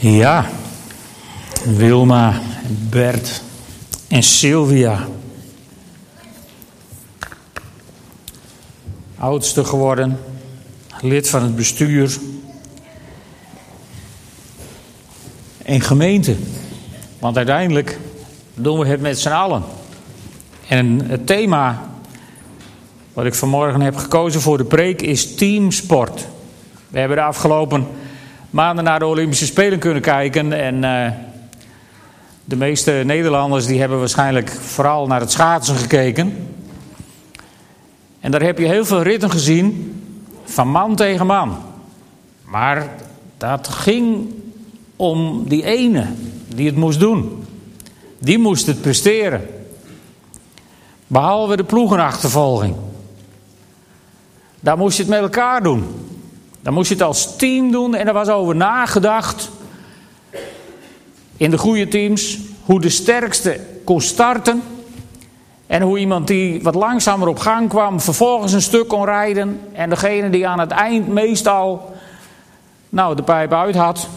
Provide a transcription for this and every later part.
Ja, Wilma, Bert en Sylvia. Oudste geworden, lid van het bestuur. En gemeente. Want uiteindelijk doen we het met z'n allen. En het thema wat ik vanmorgen heb gekozen voor de preek is teamsport. We hebben de afgelopen maanden naar de Olympische Spelen kunnen kijken. En uh, de meeste Nederlanders die hebben waarschijnlijk vooral naar het schaatsen gekeken. En daar heb je heel veel ritten gezien van man tegen man. Maar dat ging om die ene die het moest doen. Die moest het presteren. Behalve de ploegenachtervolging. Daar moest je het met elkaar doen. Dan moest je het als team doen en er was over nagedacht. In de goede teams, hoe de sterkste kon starten. En hoe iemand die wat langzamer op gang kwam, vervolgens een stuk kon rijden. En degene die aan het eind meestal nou, de pijp uit had,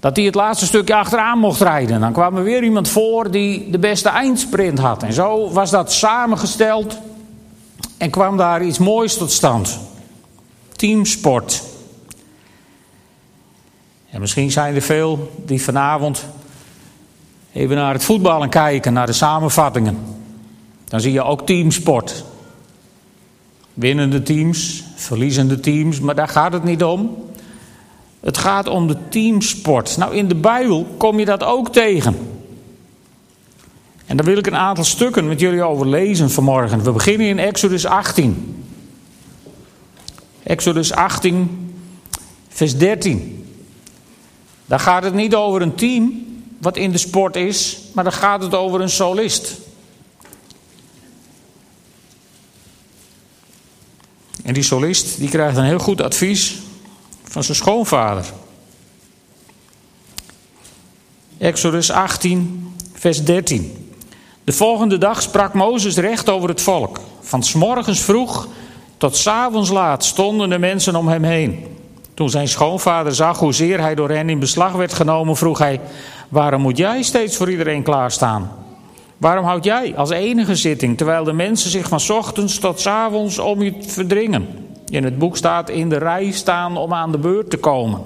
dat die het laatste stukje achteraan mocht rijden. Dan kwam er weer iemand voor die de beste eindsprint had. En zo was dat samengesteld en kwam daar iets moois tot stand. Teamsport. En misschien zijn er veel die vanavond even naar het voetballen kijken, naar de samenvattingen. Dan zie je ook teamsport. Winnende teams, verliezende teams, maar daar gaat het niet om. Het gaat om de teamsport. Nou, in de Bijbel kom je dat ook tegen. En daar wil ik een aantal stukken met jullie over lezen vanmorgen. We beginnen in Exodus 18. Exodus 18, vers 13. Daar gaat het niet over een team wat in de sport is, maar daar gaat het over een solist. En die solist die krijgt een heel goed advies van zijn schoonvader. Exodus 18, vers 13. De volgende dag sprak Mozes recht over het volk. Van s morgens vroeg tot s avonds laat stonden de mensen om hem heen. Toen zijn schoonvader zag hoezeer hij door hen in beslag werd genomen, vroeg hij: Waarom moet jij steeds voor iedereen klaarstaan? Waarom houd jij als enige zitting, terwijl de mensen zich van ochtends tot s avonds om je verdringen? In het boek staat in de rij staan om aan de beurt te komen.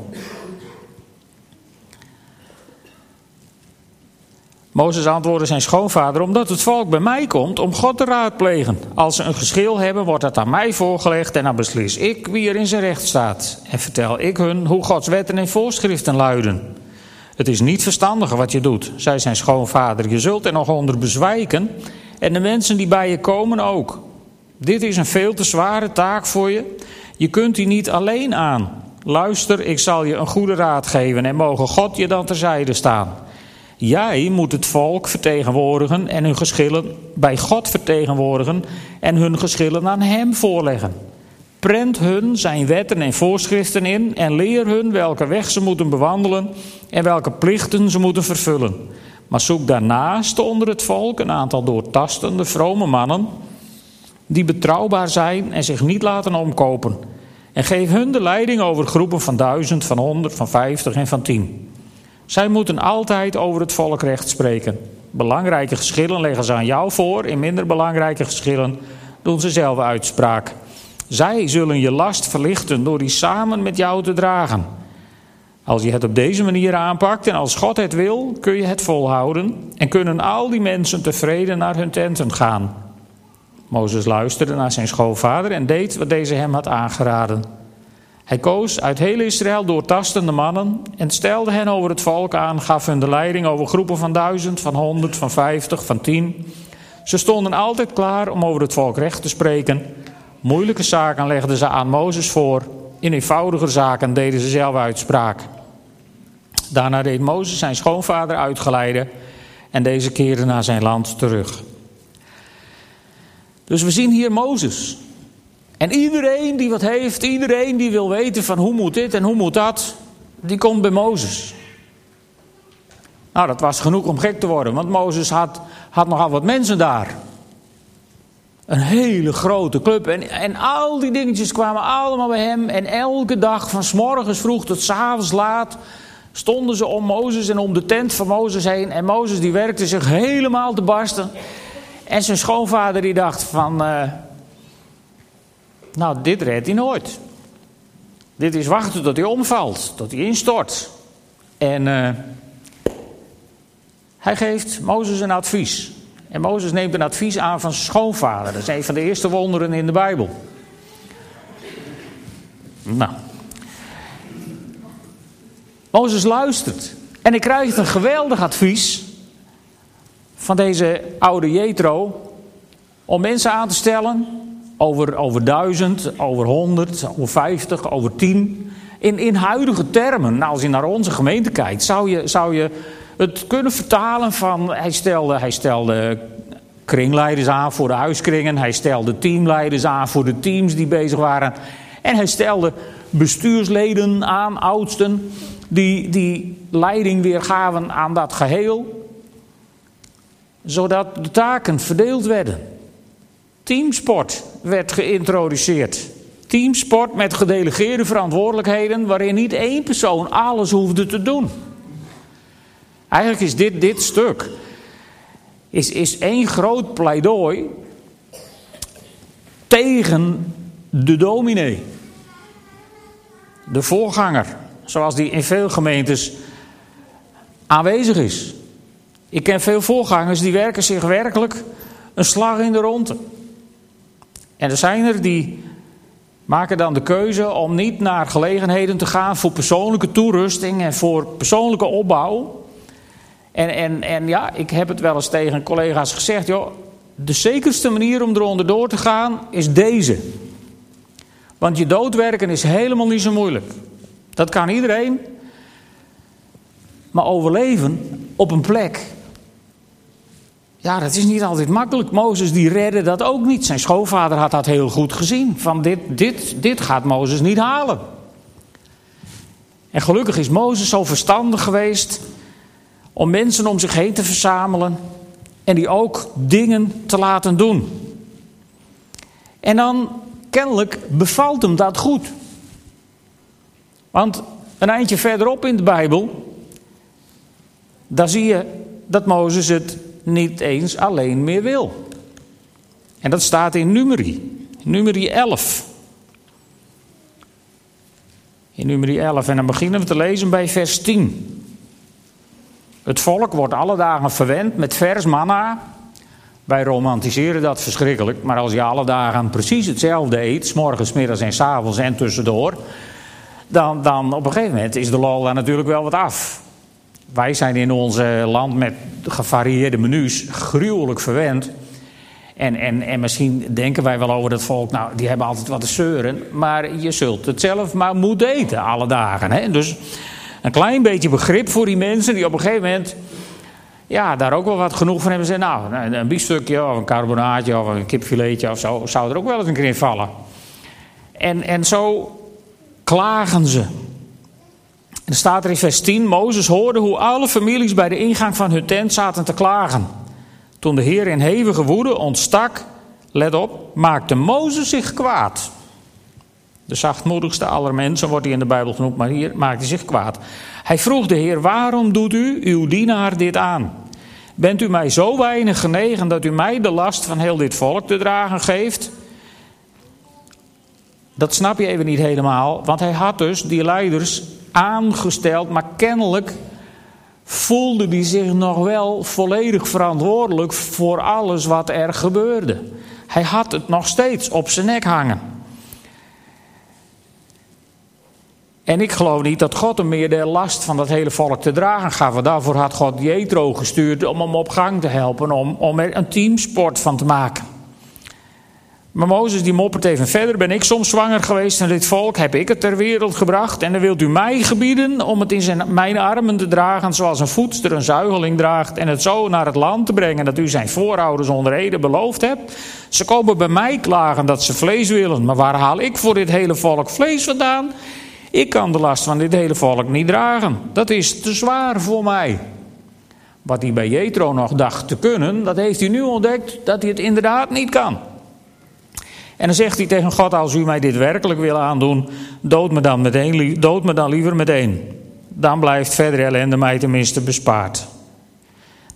Mozes antwoordde zijn schoonvader, omdat het volk bij mij komt om God te raadplegen. Als ze een geschil hebben, wordt dat aan mij voorgelegd en dan beslis ik wie er in zijn recht staat. En vertel ik hun hoe Gods wetten en voorschriften luiden. Het is niet verstandiger wat je doet, zei zijn schoonvader. Je zult er nog onder bezwijken en de mensen die bij je komen ook. Dit is een veel te zware taak voor je. Je kunt die niet alleen aan. Luister, ik zal je een goede raad geven en mogen God je dan terzijde staan. Jij moet het volk vertegenwoordigen en hun geschillen bij God vertegenwoordigen en hun geschillen aan Hem voorleggen. Prent hun zijn wetten en voorschriften in en leer hun welke weg ze moeten bewandelen en welke plichten ze moeten vervullen. Maar zoek daarnaast onder het volk een aantal doortastende, vrome mannen die betrouwbaar zijn en zich niet laten omkopen. En geef hun de leiding over groepen van duizend, van honderd, van vijftig en van tien. Zij moeten altijd over het volkrecht spreken. Belangrijke geschillen leggen ze aan jou voor, in minder belangrijke geschillen doen ze zelf uitspraak. Zij zullen je last verlichten door die samen met jou te dragen. Als je het op deze manier aanpakt en als God het wil, kun je het volhouden en kunnen al die mensen tevreden naar hun tenten gaan. Mozes luisterde naar zijn schoonvader en deed wat deze hem had aangeraden. Hij koos uit heel Israël doortastende mannen en stelde hen over het volk aan, gaf hun de leiding over groepen van duizend, van honderd, van vijftig, van tien. Ze stonden altijd klaar om over het volk recht te spreken. Moeilijke zaken legden ze aan Mozes voor, in eenvoudige zaken deden ze zelf uitspraak. Daarna deed Mozes zijn schoonvader uitgeleiden en deze keerde naar zijn land terug. Dus we zien hier Mozes, en iedereen die wat heeft, iedereen die wil weten van hoe moet dit en hoe moet dat, die komt bij Mozes. Nou, dat was genoeg om gek te worden, want Mozes had, had nogal wat mensen daar. Een hele grote club. En, en al die dingetjes kwamen allemaal bij hem. En elke dag, van s morgens vroeg tot s avonds laat, stonden ze om Mozes en om de tent van Mozes heen. En Mozes die werkte zich helemaal te barsten. En zijn schoonvader die dacht van, uh, nou dit redt hij nooit. Dit is wachten tot hij omvalt, tot hij instort. En uh, hij geeft Mozes een advies. En Mozes neemt een advies aan van zijn schoonvader. Dat is een van de eerste wonderen in de Bijbel. Nou. Mozes luistert. En hij krijgt een geweldig advies van deze oude Jethro. Om mensen aan te stellen over, over duizend, over honderd, over vijftig, over tien. In, in huidige termen, nou, als je naar onze gemeente kijkt, zou je, zou je het kunnen vertalen van. Hij stelde, hij stelde kringleiders aan voor de huiskringen. Hij stelde teamleiders aan voor de teams die bezig waren. En hij stelde bestuursleden aan, oudsten, die, die leiding weer gaven aan dat geheel. Zodat de taken verdeeld werden. Teamsport werd geïntroduceerd. Teamsport met gedelegeerde verantwoordelijkheden, waarin niet één persoon alles hoefde te doen. Eigenlijk is dit, dit stuk is, is één groot pleidooi tegen de dominee. De voorganger, zoals die in veel gemeentes aanwezig is. Ik ken veel voorgangers die werken zich werkelijk een slag in de ronde. En er zijn er die maken dan de keuze om niet naar gelegenheden te gaan voor persoonlijke toerusting en voor persoonlijke opbouw. En, en, en ja, ik heb het wel eens tegen collega's gezegd, joh, de zekerste manier om eronder door te gaan is deze. Want je doodwerken is helemaal niet zo moeilijk. Dat kan iedereen. Maar overleven op een plek. Ja, dat is niet altijd makkelijk. Mozes die redde dat ook niet. Zijn schoonvader had dat heel goed gezien. Van dit, dit, dit gaat Mozes niet halen. En gelukkig is Mozes zo verstandig geweest om mensen om zich heen te verzamelen en die ook dingen te laten doen. En dan kennelijk bevalt hem dat goed. Want een eindje verderop in de Bijbel, daar zie je dat Mozes het niet eens alleen meer wil. En dat staat in Numeri, Numeri 11. In Numeri 11 en dan beginnen we te lezen bij vers 10. Het volk wordt alle dagen verwend met vers manna. Wij romantiseren dat verschrikkelijk, maar als je alle dagen precies hetzelfde eet, s morgens, middags en s avonds en tussendoor, dan, dan op een gegeven moment is de lol daar natuurlijk wel wat af. Wij zijn in ons land met gevarieerde menus gruwelijk verwend. En, en, en misschien denken wij wel over dat volk, nou, die hebben altijd wat te zeuren. Maar je zult het zelf maar moeten eten, alle dagen. Hè? Dus een klein beetje begrip voor die mensen die op een gegeven moment ja, daar ook wel wat genoeg van hebben. Zeggen, nou, een biefstukje of een carbonaatje of een kipfiletje of zo zou er ook wel eens een keer in vallen. En, en zo klagen ze. Er staat er in vers 10: Mozes hoorde hoe alle families bij de ingang van hun tent zaten te klagen. Toen de Heer in hevige woede ontstak, let op, maakte Mozes zich kwaad. De zachtmoedigste aller mensen wordt hij in de Bijbel genoemd, maar hier maakt hij zich kwaad. Hij vroeg de Heer: Waarom doet u uw dienaar dit aan? Bent u mij zo weinig genegen dat u mij de last van heel dit volk te dragen geeft? Dat snap je even niet helemaal, want hij had dus die leiders aangesteld, maar kennelijk voelde hij zich nog wel volledig verantwoordelijk voor alles wat er gebeurde. Hij had het nog steeds op zijn nek hangen. En ik geloof niet dat God hem meer de last van dat hele volk te dragen gaf. Want daarvoor had God Jetro gestuurd om hem op gang te helpen, om, om er een teamsport van te maken. Maar Mozes die moppert even verder. Ben ik soms zwanger geweest van dit volk? Heb ik het ter wereld gebracht? En dan wilt u mij gebieden om het in zijn, mijn armen te dragen, zoals een voedster een zuigeling draagt, en het zo naar het land te brengen dat u zijn voorouders onder Ede beloofd hebt? Ze komen bij mij klagen dat ze vlees willen. Maar waar haal ik voor dit hele volk vlees vandaan? Ik kan de last van dit hele volk niet dragen. Dat is te zwaar voor mij. Wat hij bij Jethro nog dacht te kunnen, dat heeft hij nu ontdekt dat hij het inderdaad niet kan. En dan zegt hij tegen God: Als u mij dit werkelijk wil aandoen, dood me dan, meteen, dood me dan liever meteen. dan blijft verdere ellende mij tenminste bespaard.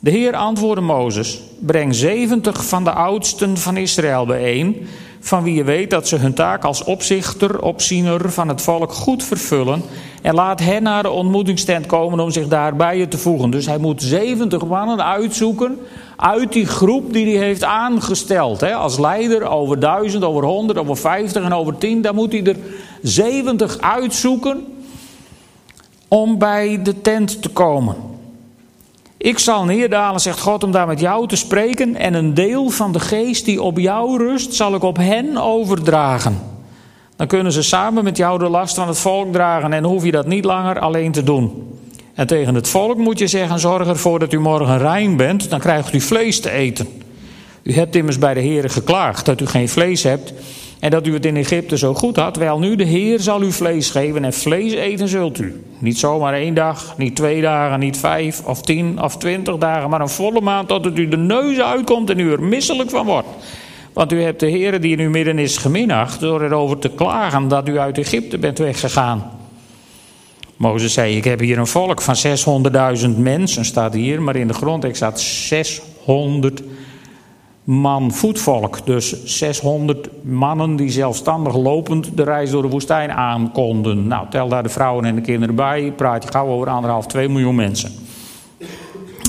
De Heer antwoordde Mozes: Breng zeventig van de oudsten van Israël bijeen, van wie je weet dat ze hun taak als opzichter, opziener van het volk goed vervullen. En laat hen naar de ontmoetingstent komen om zich daarbij te voegen. Dus hij moet zeventig mannen uitzoeken uit die groep die hij heeft aangesteld. Hè, als leider over duizend, over honderd, over vijftig en over tien. Dan moet hij er zeventig uitzoeken om bij de tent te komen. Ik zal neerdalen, zegt God, om daar met jou te spreken. En een deel van de geest die op jou rust, zal ik op hen overdragen. Dan kunnen ze samen met jou de last van het volk dragen en hoef je dat niet langer alleen te doen. En tegen het volk moet je zeggen: zorg ervoor dat u morgen rein bent, dan krijgt u vlees te eten. U hebt immers bij de Heer geklaagd dat u geen vlees hebt en dat u het in Egypte zo goed had. Wel nu, de Heer zal u vlees geven en vlees eten zult u. Niet zomaar één dag, niet twee dagen, niet vijf of tien of twintig dagen, maar een volle maand tot het u de neus uitkomt en u er misselijk van wordt. Want u hebt de Heer die in uw midden is geminacht door erover te klagen dat u uit Egypte bent weggegaan. Mozes zei, ik heb hier een volk van 600.000 mensen, staat hier, maar in de grondtekst staat 600 man voetvolk. Dus 600 mannen die zelfstandig lopend de reis door de woestijn aankonden. Nou, tel daar de vrouwen en de kinderen bij, praat je gauw over anderhalf, 2 miljoen mensen.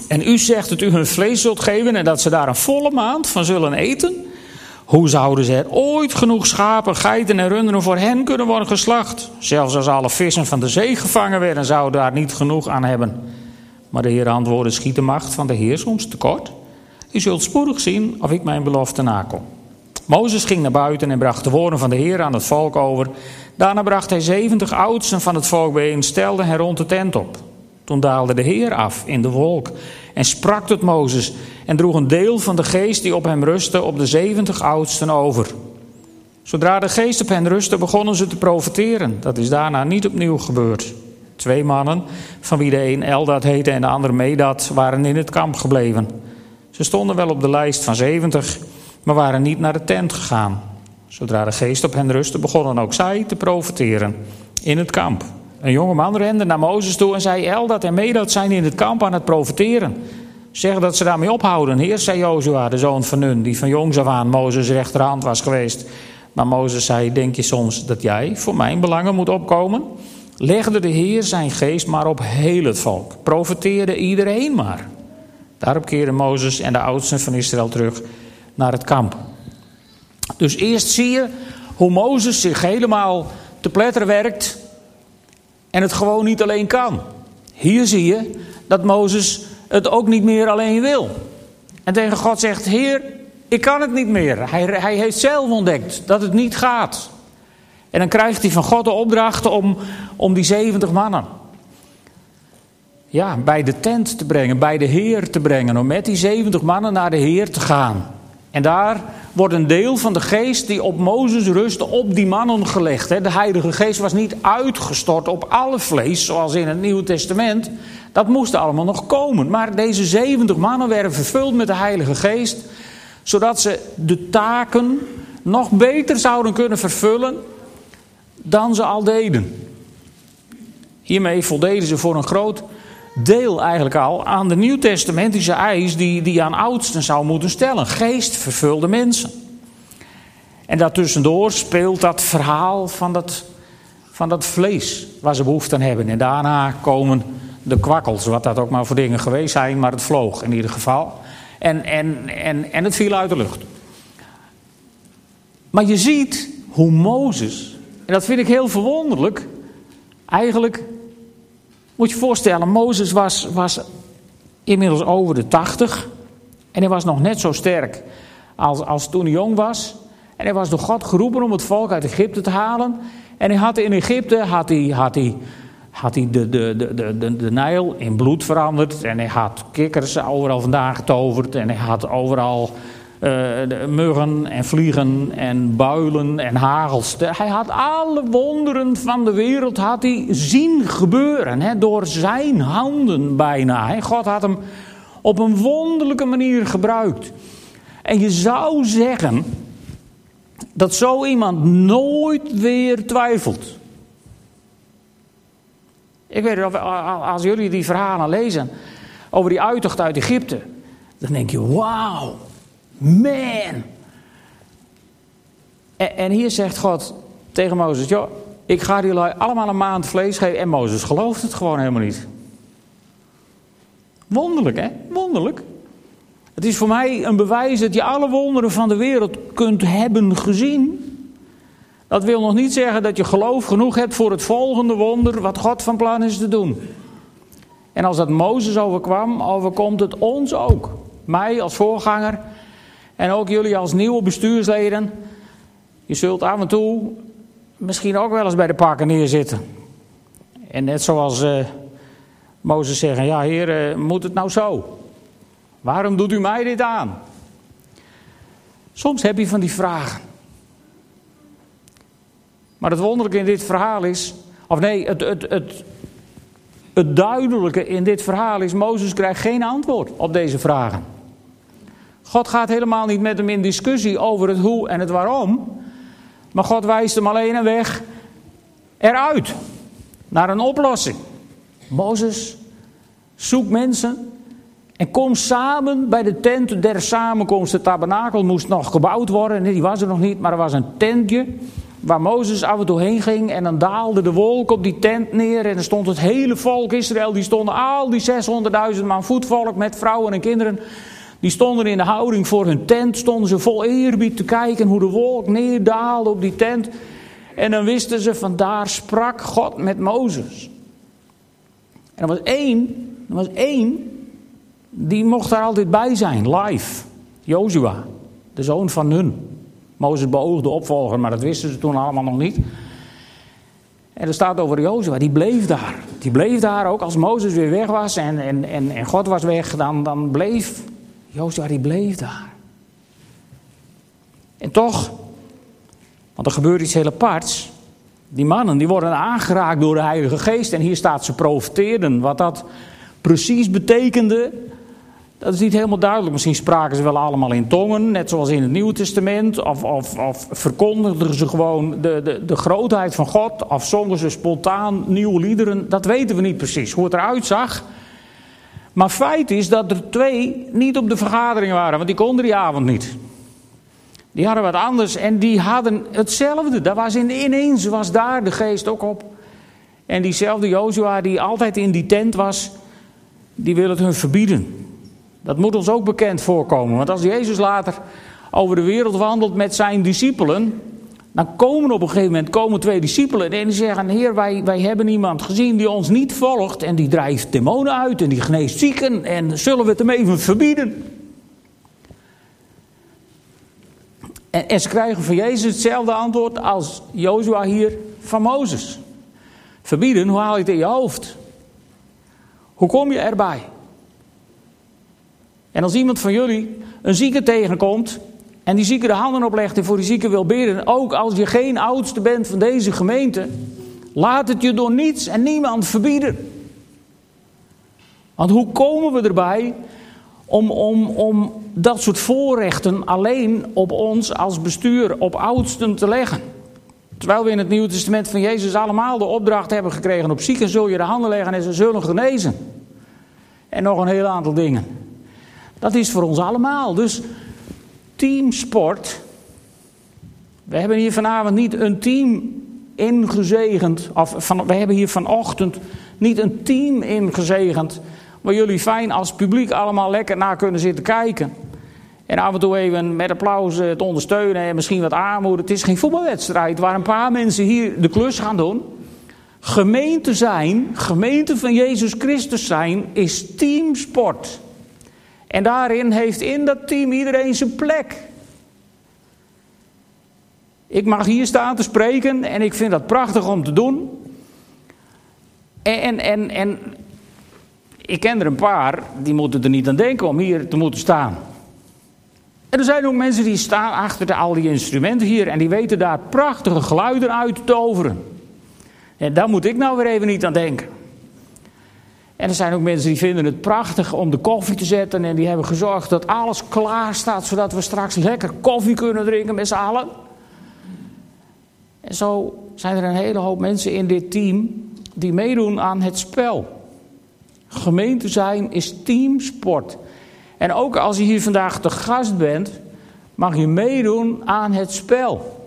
En u zegt dat u hun vlees zult geven en dat ze daar een volle maand van zullen eten. Hoe zouden ze er ooit genoeg schapen, geiten en runderen voor hen kunnen worden geslacht? Zelfs als alle vissen van de zee gevangen werden, zouden daar niet genoeg aan hebben. Maar de Heer antwoordde: schiet de macht van de Heer soms tekort? U zult spoedig zien of ik mijn belofte nakom. Mozes ging naar buiten en bracht de woorden van de Heer aan het volk over. Daarna bracht hij zeventig oudsten van het volk bijeen, stelde hen rond de tent op. Toen daalde de Heer af in de wolk en sprak tot Mozes en droeg een deel van de geest die op hem rustte op de zeventig oudsten over. Zodra de geest op hen rustte, begonnen ze te profeteren. Dat is daarna niet opnieuw gebeurd. Twee mannen, van wie de een Eldad heette en de ander Medad, waren in het kamp gebleven. Ze stonden wel op de lijst van zeventig, maar waren niet naar de tent gegaan. Zodra de geest op hen rustte, begonnen ook zij te profeteren in het kamp. Een jonge man rende naar Mozes toe en zei: Eldad en Medad zijn in het kamp aan het profeteren. Zeg dat ze daarmee ophouden. Heer, zei Jozua, de zoon van Nun, die van jongs af aan Mozes rechterhand was geweest. Maar Mozes zei: Denk je soms dat jij voor mijn belangen moet opkomen? Legde de Heer zijn geest maar op heel het volk. Profeteerde iedereen maar. Daarop keerden Mozes en de oudsten van Israël terug naar het kamp. Dus eerst zie je hoe Mozes zich helemaal te pletter werkt en het gewoon niet alleen kan. Hier zie je dat Mozes het ook niet meer alleen wil. En tegen God zegt: Heer, ik kan het niet meer. Hij, hij heeft zelf ontdekt dat het niet gaat. En dan krijgt hij van God de opdracht om, om die 70 mannen ja, bij de tent te brengen, bij de Heer te brengen. Om met die 70 mannen naar de Heer te gaan. En daar wordt een deel van de geest die op Mozes rustte op die mannen gelegd. De Heilige Geest was niet uitgestort op alle vlees, zoals in het Nieuwe Testament. Dat moest allemaal nog komen. Maar deze 70 mannen werden vervuld met de Heilige Geest, zodat ze de taken nog beter zouden kunnen vervullen dan ze al deden. Hiermee voldeden ze voor een groot deel eigenlijk al aan de nieuwtestamentische eis die, die aan oudsten zou moeten stellen. Geestvervulde mensen. En daartussendoor speelt dat verhaal van dat, van dat vlees waar ze behoefte aan hebben. En daarna komen de kwakkels, wat dat ook maar voor dingen geweest zijn, maar het vloog in ieder geval. En, en, en, en het viel uit de lucht. Maar je ziet hoe Mozes, en dat vind ik heel verwonderlijk, eigenlijk moet je voorstellen, Mozes was, was inmiddels over de 80 en hij was nog net zo sterk als, als toen hij jong was. En hij was door God geroepen om het volk uit Egypte te halen. En hij had in Egypte had hij, had hij, had hij de, de, de, de, de Nijl in bloed veranderd. En hij had kikkers overal vandaan getoverd. En hij had overal uh, muggen en vliegen en builen en hagels. Hij had alle wonderen van de wereld had hij zien gebeuren. Hè, door zijn handen bijna. God had hem op een wonderlijke manier gebruikt. En je zou zeggen dat zo iemand nooit weer twijfelt. Ik weet het, als jullie die verhalen lezen over die uittocht uit Egypte, dan denk je, wauw, man. En, en, hier zegt God tegen Mozes, joh, ik ga jullie allemaal een maand vlees geven. En Mozes gelooft het gewoon helemaal niet. Wonderlijk, hè? Wonderlijk. Het is voor mij een bewijs dat je alle wonderen van de wereld kunt hebben gezien. Dat wil nog niet zeggen dat je geloof genoeg hebt voor het volgende wonder wat God van plan is te doen. En als dat Mozes overkwam, overkomt het ons ook. Mij als voorganger en ook jullie als nieuwe bestuursleden. Je zult af en toe misschien ook wel eens bij de pakken neerzitten. En net zoals uh, Mozes zeggen, ja heer, uh, moet het nou zo? Waarom doet u mij dit aan? Soms heb je van die vragen. Maar het wonderlijke in dit verhaal is, of nee, het, het, het, het duidelijke in dit verhaal is, Mozes krijgt geen antwoord op deze vragen. God gaat helemaal niet met hem in discussie over het hoe en het waarom. Maar God wijst hem alleen een weg eruit. Naar een oplossing. Mozes, zoek mensen en kom samen bij de tent der samenkomst. De tabernakel moest nog gebouwd worden. Nee, die was er nog niet, maar er was een tentje waar Mozes af en toe heen ging. En dan daalde de wolk op die tent neer. En dan stond het hele volk Israël. Die stonden al die 600.000 man voetvolk met vrouwen en kinderen. Die stonden in de houding voor hun tent. Stonden ze vol eerbied te kijken hoe de wolk neerdaalde op die tent. En dan wisten ze van daar sprak God met Mozes. En er was één, er was één, die mocht daar altijd bij zijn, live. Jozua, de zoon van Nun. Mozes beoogde opvolger, maar dat wisten ze toen allemaal nog niet. En er staat over Jozua, die bleef daar. Die bleef daar ook als Mozes weer weg was en, en, en, en God was weg, dan, dan bleef Jozua, die bleef daar. En toch, want er gebeurt iets heel aparts. Die mannen die worden aangeraakt door de Heilige Geest en hier staat ze profeteerden. Wat dat precies betekende, dat is niet helemaal duidelijk. Misschien spraken ze wel allemaal in tongen, net zoals in het Nieuwe Testament. Of, of, of verkondigden ze gewoon de, de, de grootheid van God. Of zongen ze spontaan nieuwe liederen. Dat weten we niet precies hoe het eruit zag. Maar feit is dat er twee niet op de vergadering waren, want die konden die avond niet. Die hadden wat anders en die hadden hetzelfde. Daar was in, ineens was daar de geest ook op. En diezelfde Jozua die altijd in die tent was, die wil het hun verbieden. Dat moet ons ook bekend voorkomen. Want als Jezus later over de wereld wandelt met zijn discipelen. Dan komen op een gegeven moment komen twee discipelen en die zeggen: Heer, wij, wij hebben iemand gezien die ons niet volgt. En die drijft demonen uit en die geneest zieken. En zullen we het hem even verbieden? En, ze krijgen van Jezus hetzelfde antwoord als Jozua hier van Mozes. Verbieden, hoe haal je het in je hoofd? Hoe kom je erbij? En als iemand van jullie een zieke tegenkomt en die zieke de handen oplegt en voor die zieke wil bidden, ook als je geen oudste bent van deze gemeente, laat het je door niets en niemand verbieden. Want hoe komen we erbij om, om, om dat soort voorrechten alleen op ons als bestuur, op oudsten te leggen? Terwijl we in het Nieuwe Testament van Jezus allemaal de opdracht hebben gekregen: op zieken zul je de handen leggen en ze zullen genezen. En nog een heel aantal dingen. Dat is voor ons allemaal. Dus teamsport. We hebben hier vanavond niet een team ingezegend. Of van, we hebben hier vanochtend niet een team ingezegend. Waar jullie fijn als publiek allemaal lekker naar kunnen zitten kijken. En af en toe even met applaus te ondersteunen en misschien wat aanmoedigen. Het is geen voetbalwedstrijd waar een paar mensen hier de klus gaan doen. Gemeente zijn, gemeente van Jezus Christus zijn, is teamsport. En daarin heeft in dat team iedereen zijn plek. Ik mag hier staan te spreken en ik vind dat prachtig om te doen. En, en, en ik ken er een paar, die moeten er niet aan denken om hier te moeten staan. En er zijn ook mensen die staan achter de, al die instrumenten hier en die weten daar prachtige geluiden uit te toveren. En daar moet ik nou weer even niet aan denken. En er zijn ook mensen die vinden het prachtig om de koffie te zetten. En die hebben gezorgd dat alles klaar staat. Zodat we straks lekker koffie kunnen drinken met z'n allen. En zo zijn er een hele hoop mensen in dit team. die meedoen aan het spel. Gemeente zijn is teamsport. En ook als je hier vandaag te gast bent, mag je meedoen aan het spel.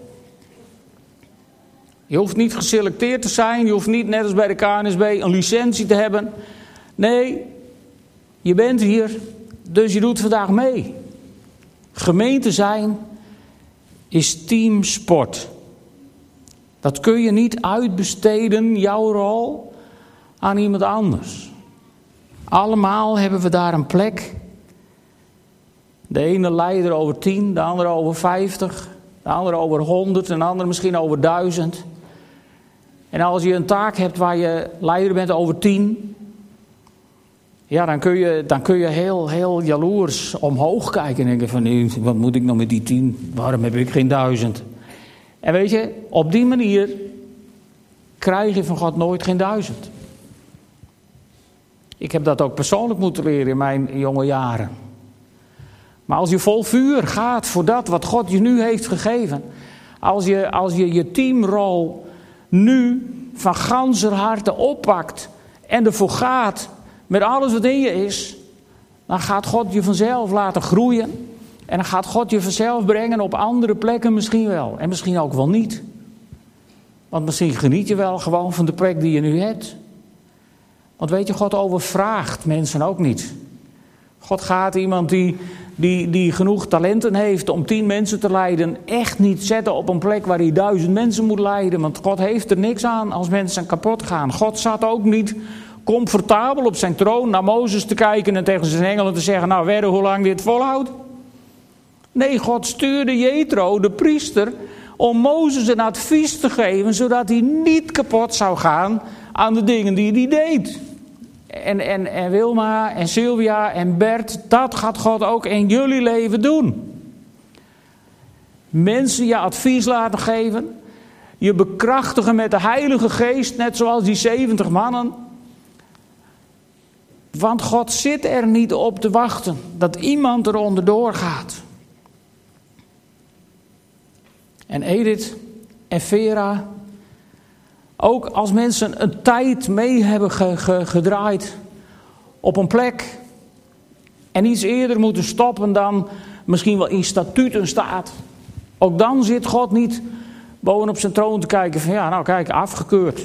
Je hoeft niet geselecteerd te zijn, je hoeft niet net als bij de KNSB een licentie te hebben. Nee, je bent hier, dus je doet vandaag mee. Gemeente zijn is teamsport. Dat kun je niet uitbesteden, jouw rol, aan iemand anders. Allemaal hebben we daar een plek. De ene leider over tien, de andere over vijftig, de andere over honderd, en de andere misschien over duizend. En als je een taak hebt waar je leider bent over tien, ja, dan kun je, dan kun je heel, heel jaloers omhoog kijken en denken van, wat moet ik nou met die tien? Waarom heb ik geen duizend? En weet je, op die manier krijg je van God nooit geen duizend. Ik heb dat ook persoonlijk moeten leren in mijn jonge jaren. Maar als je vol vuur gaat voor dat wat God je nu heeft gegeven, als je als je, je teamrol nu van ganser harte oppakt en ervoor gaat met alles wat in je is, dan gaat God je vanzelf laten groeien. En dan gaat God je vanzelf brengen op andere plekken misschien wel. En misschien ook wel niet. Want misschien geniet je wel gewoon van de plek die je nu hebt. Want weet je, God overvraagt mensen ook niet. God gaat iemand die, die, die genoeg talenten heeft om tien mensen te leiden, echt niet zetten op een plek waar hij duizend mensen moet leiden. Want God heeft er niks aan als mensen kapot gaan. God zat ook niet comfortabel op zijn troon naar Mozes te kijken en tegen zijn engelen te zeggen: Nou, werden hoe lang dit volhoudt? Nee, God stuurde Jethro, de priester, om Mozes een advies te geven, zodat hij niet kapot zou gaan aan de dingen die hij deed. En, en, en Wilma en Sylvia en Bert, dat gaat God ook in jullie leven doen. Mensen je advies laten geven, je bekrachtigen met de Heilige Geest, net zoals die 70 mannen. Want God zit er niet op te wachten dat iemand er onderdoor gaat. En Edith en Vera, ook als mensen een tijd mee hebben gedraaid op een plek en iets eerder moeten stoppen dan misschien wel in statuten staat. Ook dan zit God niet bovenop zijn troon te kijken van ja, nou kijk, afgekeurd.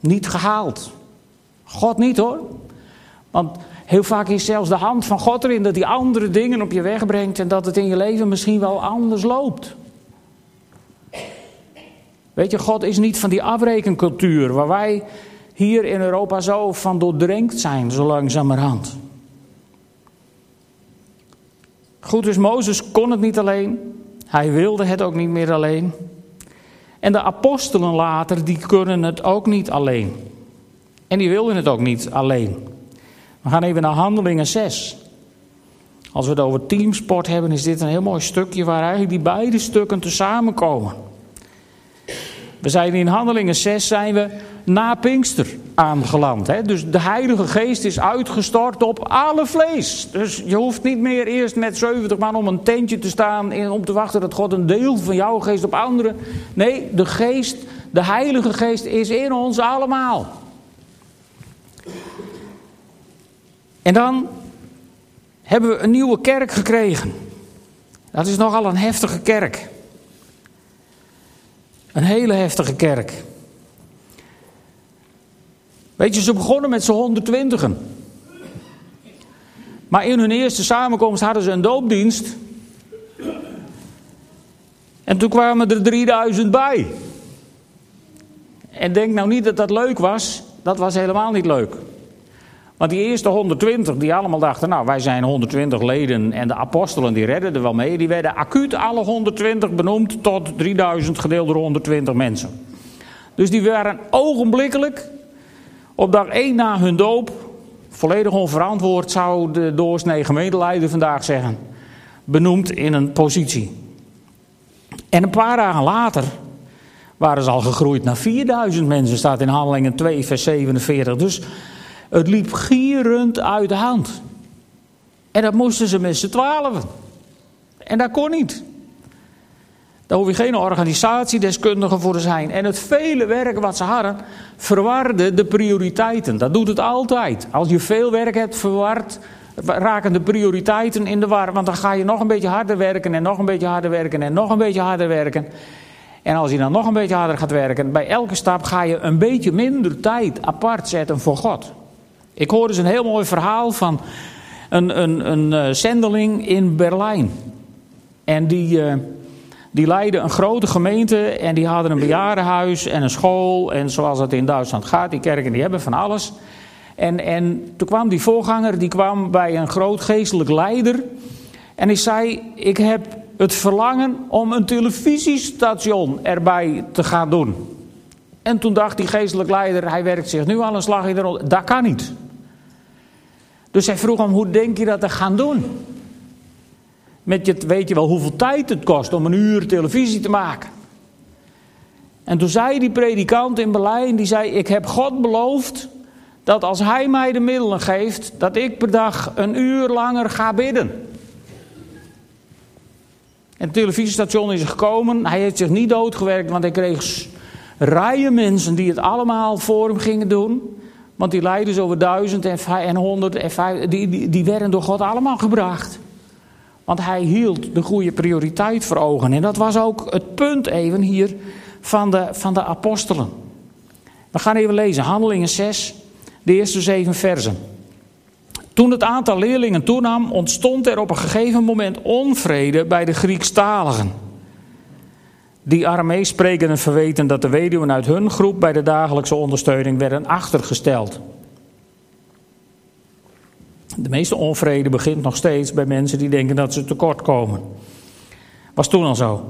Niet gehaald. God niet hoor. Want heel vaak is zelfs de hand van God erin dat hij andere dingen op je weg brengt en dat het in je leven misschien wel anders loopt. Weet je, God is niet van die afrekencultuur waar wij hier in Europa zo van doordrenkt zijn, zo langzamerhand. Goed, dus Mozes kon het niet alleen. Hij wilde het ook niet meer alleen. En de apostelen later, die kunnen het ook niet alleen. En die wilden het ook niet alleen. We gaan even naar Handelingen 6. Als we het over teamsport hebben, is dit een heel mooi stukje waar eigenlijk die beide stukken te samenkomen. We zijn in Handelingen 6 zijn we na Pinkster aangeland. Hè? Dus de Heilige Geest is uitgestort op alle vlees. Dus je hoeft niet meer eerst met 70 man om een tentje te staan en om te wachten dat God een deel van jouw geest op anderen. Nee, de Geest, de Heilige Geest is in ons allemaal. En dan hebben we een nieuwe kerk gekregen. Dat is nogal een heftige kerk. Een hele heftige kerk. Weet je, ze begonnen met z'n 120. Maar in hun eerste samenkomst hadden ze een doopdienst. En toen kwamen er 3000 bij. En denk nou niet dat dat leuk was. Dat was helemaal niet leuk. Want die eerste 120, die allemaal dachten, nou wij zijn 120 leden en de apostelen die redden er wel mee. Die werden acuut alle 120 benoemd tot 3000 gedeeld door 120 mensen. Dus die waren ogenblikkelijk op dag 1 na hun doop, volledig onverantwoord zou de doorsnee gemeenteleider vandaag zeggen, benoemd in een positie. En een paar dagen later waren ze al gegroeid naar 4000 mensen, staat in Handelingen 2 vers 47. Dus het liep gierend uit de hand. En dat moesten ze met z'n twaalfen. En dat kon niet. Daar hoef je geen organisatiedeskundige voor te zijn. En het vele werk wat ze hadden, verwarde de prioriteiten. Dat doet het altijd. Als je veel werk hebt, verward, raken de prioriteiten in de war. Want dan ga je nog een beetje harder werken en nog een beetje harder werken en nog een beetje harder werken. En als je dan nog een beetje harder gaat werken, bij elke stap ga je een beetje minder tijd apart zetten voor God. Ik hoorde eens een heel mooi verhaal van een, een, een uh, zendeling in Berlijn. En die, uh, die leidde een grote gemeente en die hadden een bejaardenhuis en een school. En zoals het in Duitsland gaat, die kerken die hebben van alles. En, en toen kwam die voorganger, die kwam bij een groot geestelijk leider. En die zei, ik heb het verlangen om een televisiestation erbij te gaan doen. En toen dacht die geestelijk leider, hij werkt zich nu al een slag in de rol. Dat kan niet. Dus hij vroeg hem, hoe denk je dat te gaan doen? Met je, weet je wel hoeveel tijd het kost om een uur televisie te maken? En toen zei die predikant in Berlijn, die zei, ik heb God beloofd dat als hij mij de middelen geeft, dat ik per dag een uur langer ga bidden. En het televisiestation is gekomen. Hij heeft zich niet doodgewerkt, want hij kreeg rijen mensen die het allemaal voor hem gingen doen. Want die leiders over duizend en honderd en vijf, die, die, die werden door God allemaal gebracht. Want hij hield de goede prioriteit voor ogen. En dat was ook het punt even hier van de, van de apostelen. We gaan even lezen, Handelingen 6, de eerste zeven versen. Toen het aantal leerlingen toenam, ontstond er op een gegeven moment onvrede bij de Griekstaligen. Die Aramees sprekenden verweten dat de weduwen uit hun groep bij de dagelijkse ondersteuning werden achtergesteld. De meeste onvrede begint nog steeds bij mensen die denken dat ze tekort komen. Was toen al zo.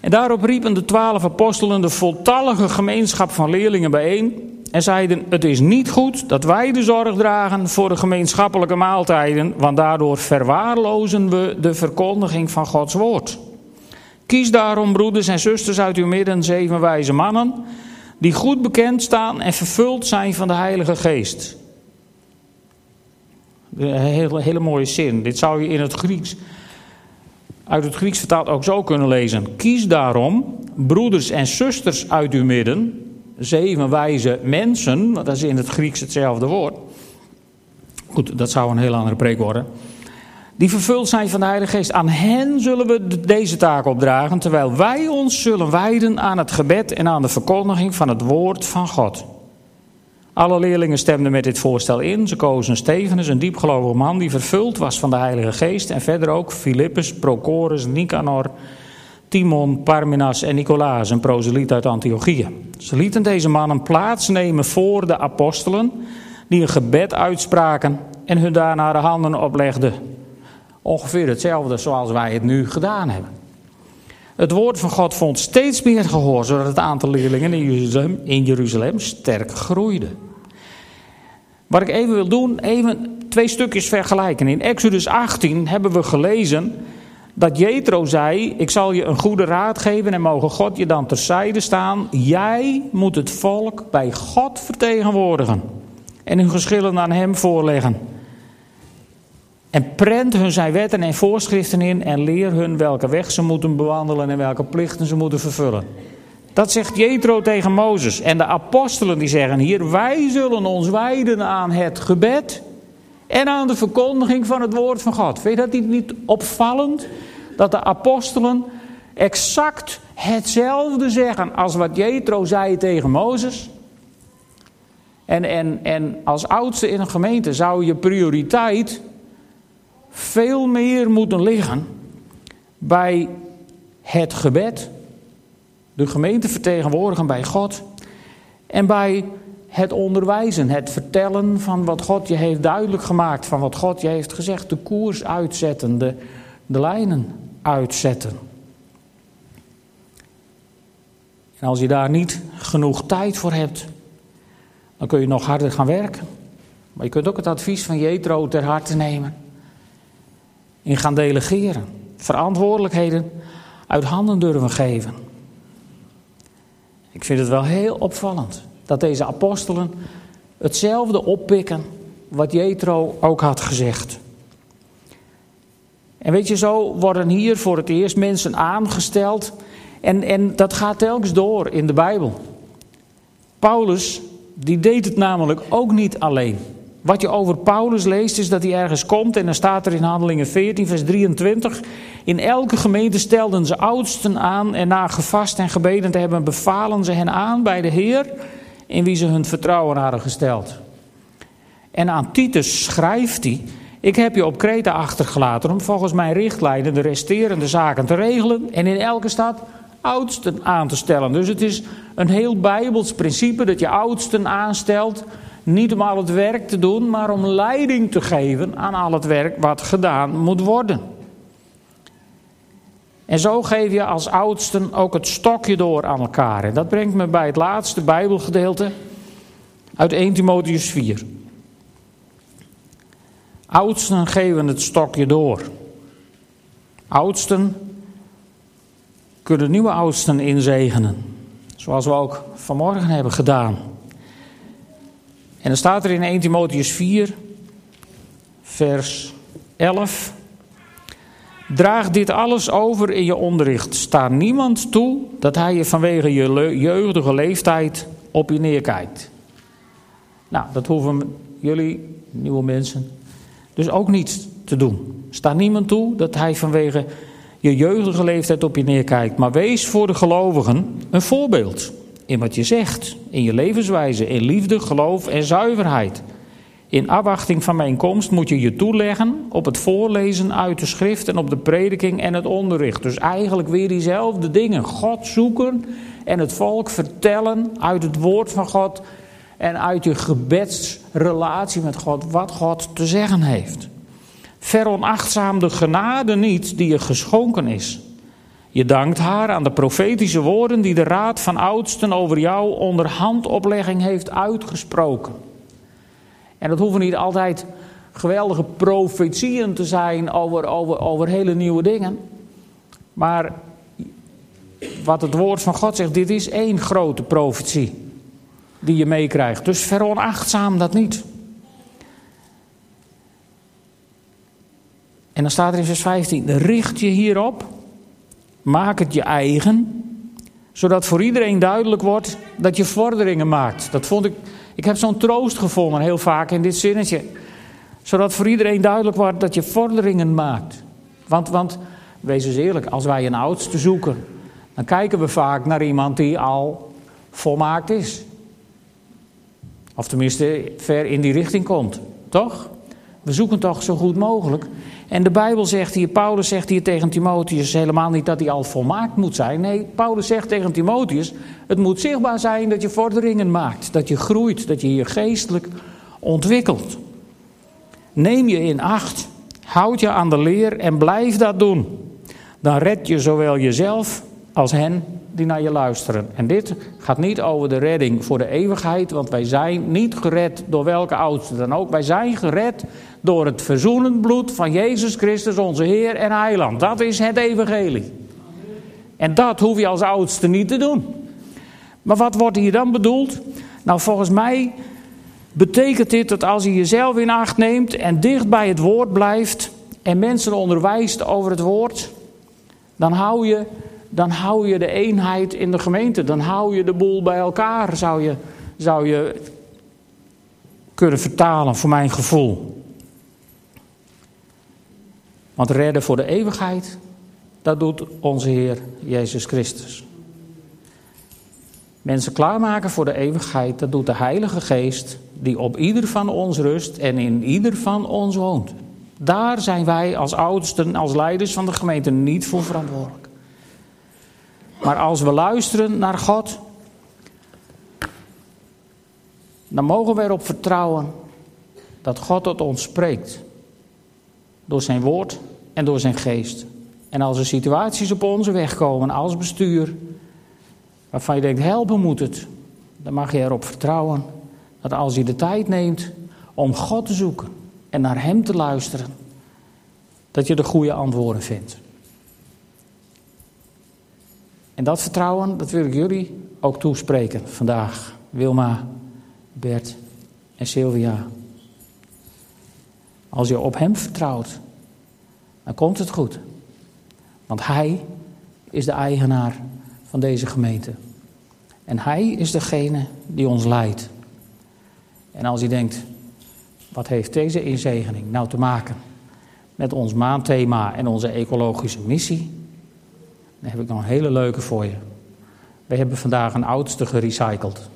En daarop riepen de twaalf apostelen de voltallige gemeenschap van leerlingen bijeen en zeiden: Het is niet goed dat wij de zorg dragen voor de gemeenschappelijke maaltijden, want daardoor verwaarlozen we de verkondiging van Gods woord. Kies daarom, broeders en zusters uit uw midden, zeven wijze mannen, die goed bekend staan en vervuld zijn van de Heilige Geest. Een hele, hele mooie zin. Dit zou je in het Grieks, uit het Grieks vertaald ook zo kunnen lezen. Kies daarom, broeders en zusters uit uw midden, zeven wijze mensen, want dat is in het Grieks hetzelfde woord. Goed, dat zou een heel andere preek worden. Die vervuld zijn van de Heilige Geest. Aan hen zullen we deze taak opdragen, terwijl wij ons zullen wijden aan het gebed en aan de verkondiging van het woord van God. Alle leerlingen stemden met dit voorstel in. Ze kozen Stevenus, een diepgelovige man die vervuld was van de Heilige Geest. En verder ook Filippus, Prochorus, Nicanor, Timon, Parmenas en Nicolaas, een proseliet uit Antiochië. Ze lieten deze mannen plaatsnemen voor de apostelen, die een gebed uitspraken en hun daarna de handen oplegden. Ongeveer hetzelfde zoals wij het nu gedaan hebben. Het woord van God vond steeds meer gehoor, zodat het aantal leerlingen in Jeruzalem, in Jeruzalem sterk groeide. Wat ik even wil doen, even twee stukjes vergelijken. In Exodus 18 hebben we gelezen dat Jethro zei: Ik zal je een goede raad geven en mogen God je dan terzijde staan. Jij moet het volk bij God vertegenwoordigen en hun geschillen aan hem voorleggen. En prent hun zijn wetten en voorschriften in en leer hun welke weg ze moeten bewandelen en welke plichten ze moeten vervullen. Dat zegt Jethro tegen Mozes. En de apostelen die zeggen hier, wij zullen ons wijden aan het gebed en aan de verkondiging van het woord van God. Vind je dat niet opvallend? Dat de apostelen exact hetzelfde zeggen als wat Jethro zei tegen Mozes. En, en, en als oudste in een gemeente zou je prioriteit veel meer moeten liggen bij het gebed, de gemeente vertegenwoordigen bij God en bij het onderwijzen, het vertellen van wat God je heeft duidelijk gemaakt, van wat God je heeft gezegd, de koers uitzetten, de, lijnen uitzetten. En als je daar niet genoeg tijd voor hebt, dan kun je nog harder gaan werken. Maar je kunt ook het advies van Jetro ter harte nemen in gaan delegeren. Verantwoordelijkheden uit handen durven geven. Ik vind het wel heel opvallend dat deze apostelen hetzelfde oppikken wat Jethro ook had gezegd. En weet je, zo worden hier voor het eerst mensen aangesteld. En, en dat gaat telkens door in de Bijbel. Paulus, die deed het namelijk ook niet alleen. Wat je over Paulus leest is dat hij ergens komt en dan staat er in Handelingen 14, vers 23. In elke gemeente stelden ze oudsten aan en na gevast en gebeden te hebben bevalen ze hen aan bij de Heer in wie ze hun vertrouwen hadden gesteld. En aan Titus schrijft hij, ik heb je op Kreta achtergelaten om volgens mijn richtlijnen de resterende zaken te regelen en in elke stad oudsten aan te stellen. Dus het is een heel bijbels principe dat je oudsten aanstelt niet om al het werk te doen, maar om leiding te geven aan al het werk wat gedaan moet worden. En zo geef je als oudsten ook het stokje door aan elkaar. En dat brengt me bij het laatste Bijbelgedeelte uit 1 Timotheus 4. Oudsten geven het stokje door. Oudsten kunnen nieuwe oudsten inzegenen. Zoals we ook vanmorgen hebben gedaan. En dan staat er in 1 Timotheus 4, vers 11. Draag dit alles over in je onderricht. Sta niemand toe dat hij je vanwege je jeugdige leeftijd op je neerkijkt. Nou, dat hoeven jullie, nieuwe mensen, dus ook niet te doen. Sta niemand toe dat hij vanwege je jeugdige leeftijd op je neerkijkt. Maar wees voor de gelovigen een voorbeeld in wat je zegt, in je levenswijze, in liefde, geloof en zuiverheid. In afwachting van mijn komst moet je je toeleggen op het voorlezen uit de schrift en op de prediking en het onderricht. Dus eigenlijk weer diezelfde dingen. God zoeken en het volk vertellen uit het woord van God en uit je gebedsrelatie met God wat God te zeggen heeft. Veronachtzaam de genade niet die je geschonken is. Je dankt haar aan de profetische woorden die de raad van oudsten over jou onder handoplegging heeft uitgesproken. En dat hoeven niet altijd geweldige profetieën te zijn over, over, over hele nieuwe dingen. Maar wat het woord van God zegt, dit is één grote profetie die je meekrijgt. Dus veronachtzaam dat niet. En dan staat er in vers 15: richt je hierop Maak het je eigen, zodat voor iedereen duidelijk wordt dat je vorderingen maakt. Dat vond ik, ik heb zo'n troost gevonden heel vaak in dit zinnetje. Zodat voor iedereen duidelijk wordt dat je vorderingen maakt. Want, want wees eens eerlijk, als wij een oudste zoeken, dan kijken we vaak naar iemand die al volmaakt is. Of tenminste ver in die richting komt, toch? We zoeken toch zo goed mogelijk. En de Bijbel zegt hier, Paulus zegt hier tegen Timotheus helemaal niet dat hij al volmaakt moet zijn. Nee, Paulus zegt tegen Timotheus, het moet zichtbaar zijn dat je vorderingen maakt, dat je groeit, dat je je geestelijk ontwikkelt. Neem je in acht, houd je aan de leer en blijf dat doen. Dan red je zowel jezelf als hen die naar je luisteren. En dit gaat niet over de redding voor de eeuwigheid, want wij zijn niet gered door welke oudste dan ook. Wij zijn gered door het verzoenend bloed van Jezus Christus, onze Heer en Heiland. Dat is het evangelie. En dat hoef je als oudste niet te doen. Maar wat wordt hier dan bedoeld? Nou, volgens mij betekent dit dat als je jezelf in acht neemt en dicht bij het woord blijft en mensen onderwijst over het woord, dan hou je, dan hou je de eenheid in de gemeente. Dan hou je de boel bij elkaar, zou je, zou je kunnen vertalen voor mijn gevoel. Want redden voor de eeuwigheid, dat doet onze Heer Jezus Christus. Mensen klaarmaken voor de eeuwigheid, dat doet de Heilige Geest, die op ieder van ons rust en in ieder van ons woont. Daar zijn wij als oudsten, als leiders van de gemeente niet voor verantwoordelijk. Maar als we luisteren naar God, dan mogen we erop vertrouwen dat God tot ons spreekt. Door zijn woord en door zijn geest. En als er situaties op onze weg komen als bestuur, waarvan je denkt helpen moet het, dan mag je erop vertrouwen dat als je de tijd neemt om God te zoeken en naar Hem te luisteren, dat je de goede antwoorden vindt. En dat vertrouwen, dat wil ik jullie ook toespreken vandaag. Wilma, Bert en Sylvia. Als je op Hem vertrouwt, dan komt het goed. Want Hij is de eigenaar van deze gemeente. En Hij is degene die ons leidt. En als u denkt, wat heeft deze inzegening nou te maken met ons maandthema en onze ecologische missie? Dan heb ik nog een hele leuke voor je. We hebben vandaag een oudste gerecycled.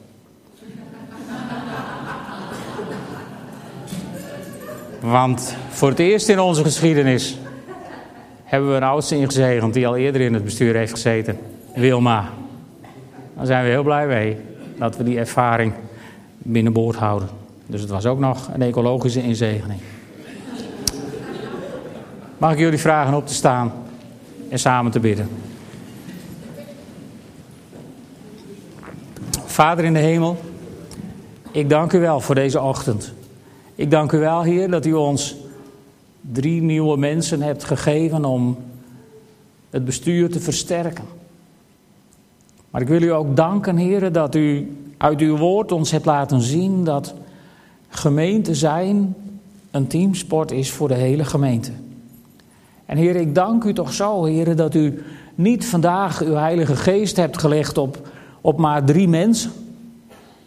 Want voor het eerst in onze geschiedenis hebben we een oudste ingezegend die al eerder in het bestuur heeft gezeten. Wilma. Daar zijn we heel blij mee dat we die ervaring binnenboord houden. Dus het was ook nog een ecologische inzegening. Mag ik jullie vragen op te staan en samen te bidden? Vader in de hemel, ik dank u wel voor deze ochtend. Ik dank u wel, Heer, dat u ons drie nieuwe mensen hebt gegeven om het bestuur te versterken. Maar ik wil u ook danken, Heer, dat u uit uw woord ons hebt laten zien dat gemeente zijn een teamsport is voor de hele gemeente. En Heer, ik dank u toch zo, Heer, dat u niet vandaag uw Heilige Geest hebt gelegd op, op maar drie mensen.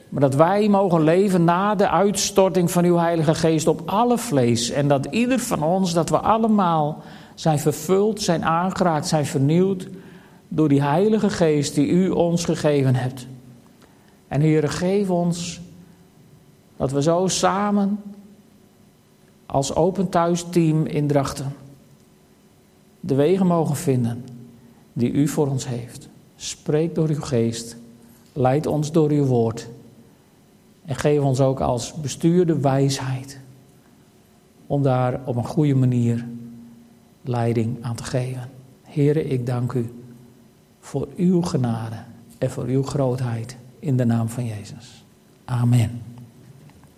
Maar dat wij mogen leven na de uitstorting van uw Heilige Geest op alle vlees. En dat ieder van ons, dat we allemaal zijn vervuld, zijn aangeraakt, zijn vernieuwd door die Heilige Geest die u ons gegeven hebt. En Heer, geef ons dat we zo samen als Open Thuis team in Drachten de wegen mogen vinden die u voor ons heeft. Spreek door uw geest, leid ons door uw woord. En geef ons ook als bestuur de wijsheid om daar op een goede manier leiding aan te geven. Heren, ik dank u voor uw genade en voor uw grootheid in de naam van Jezus. Amen.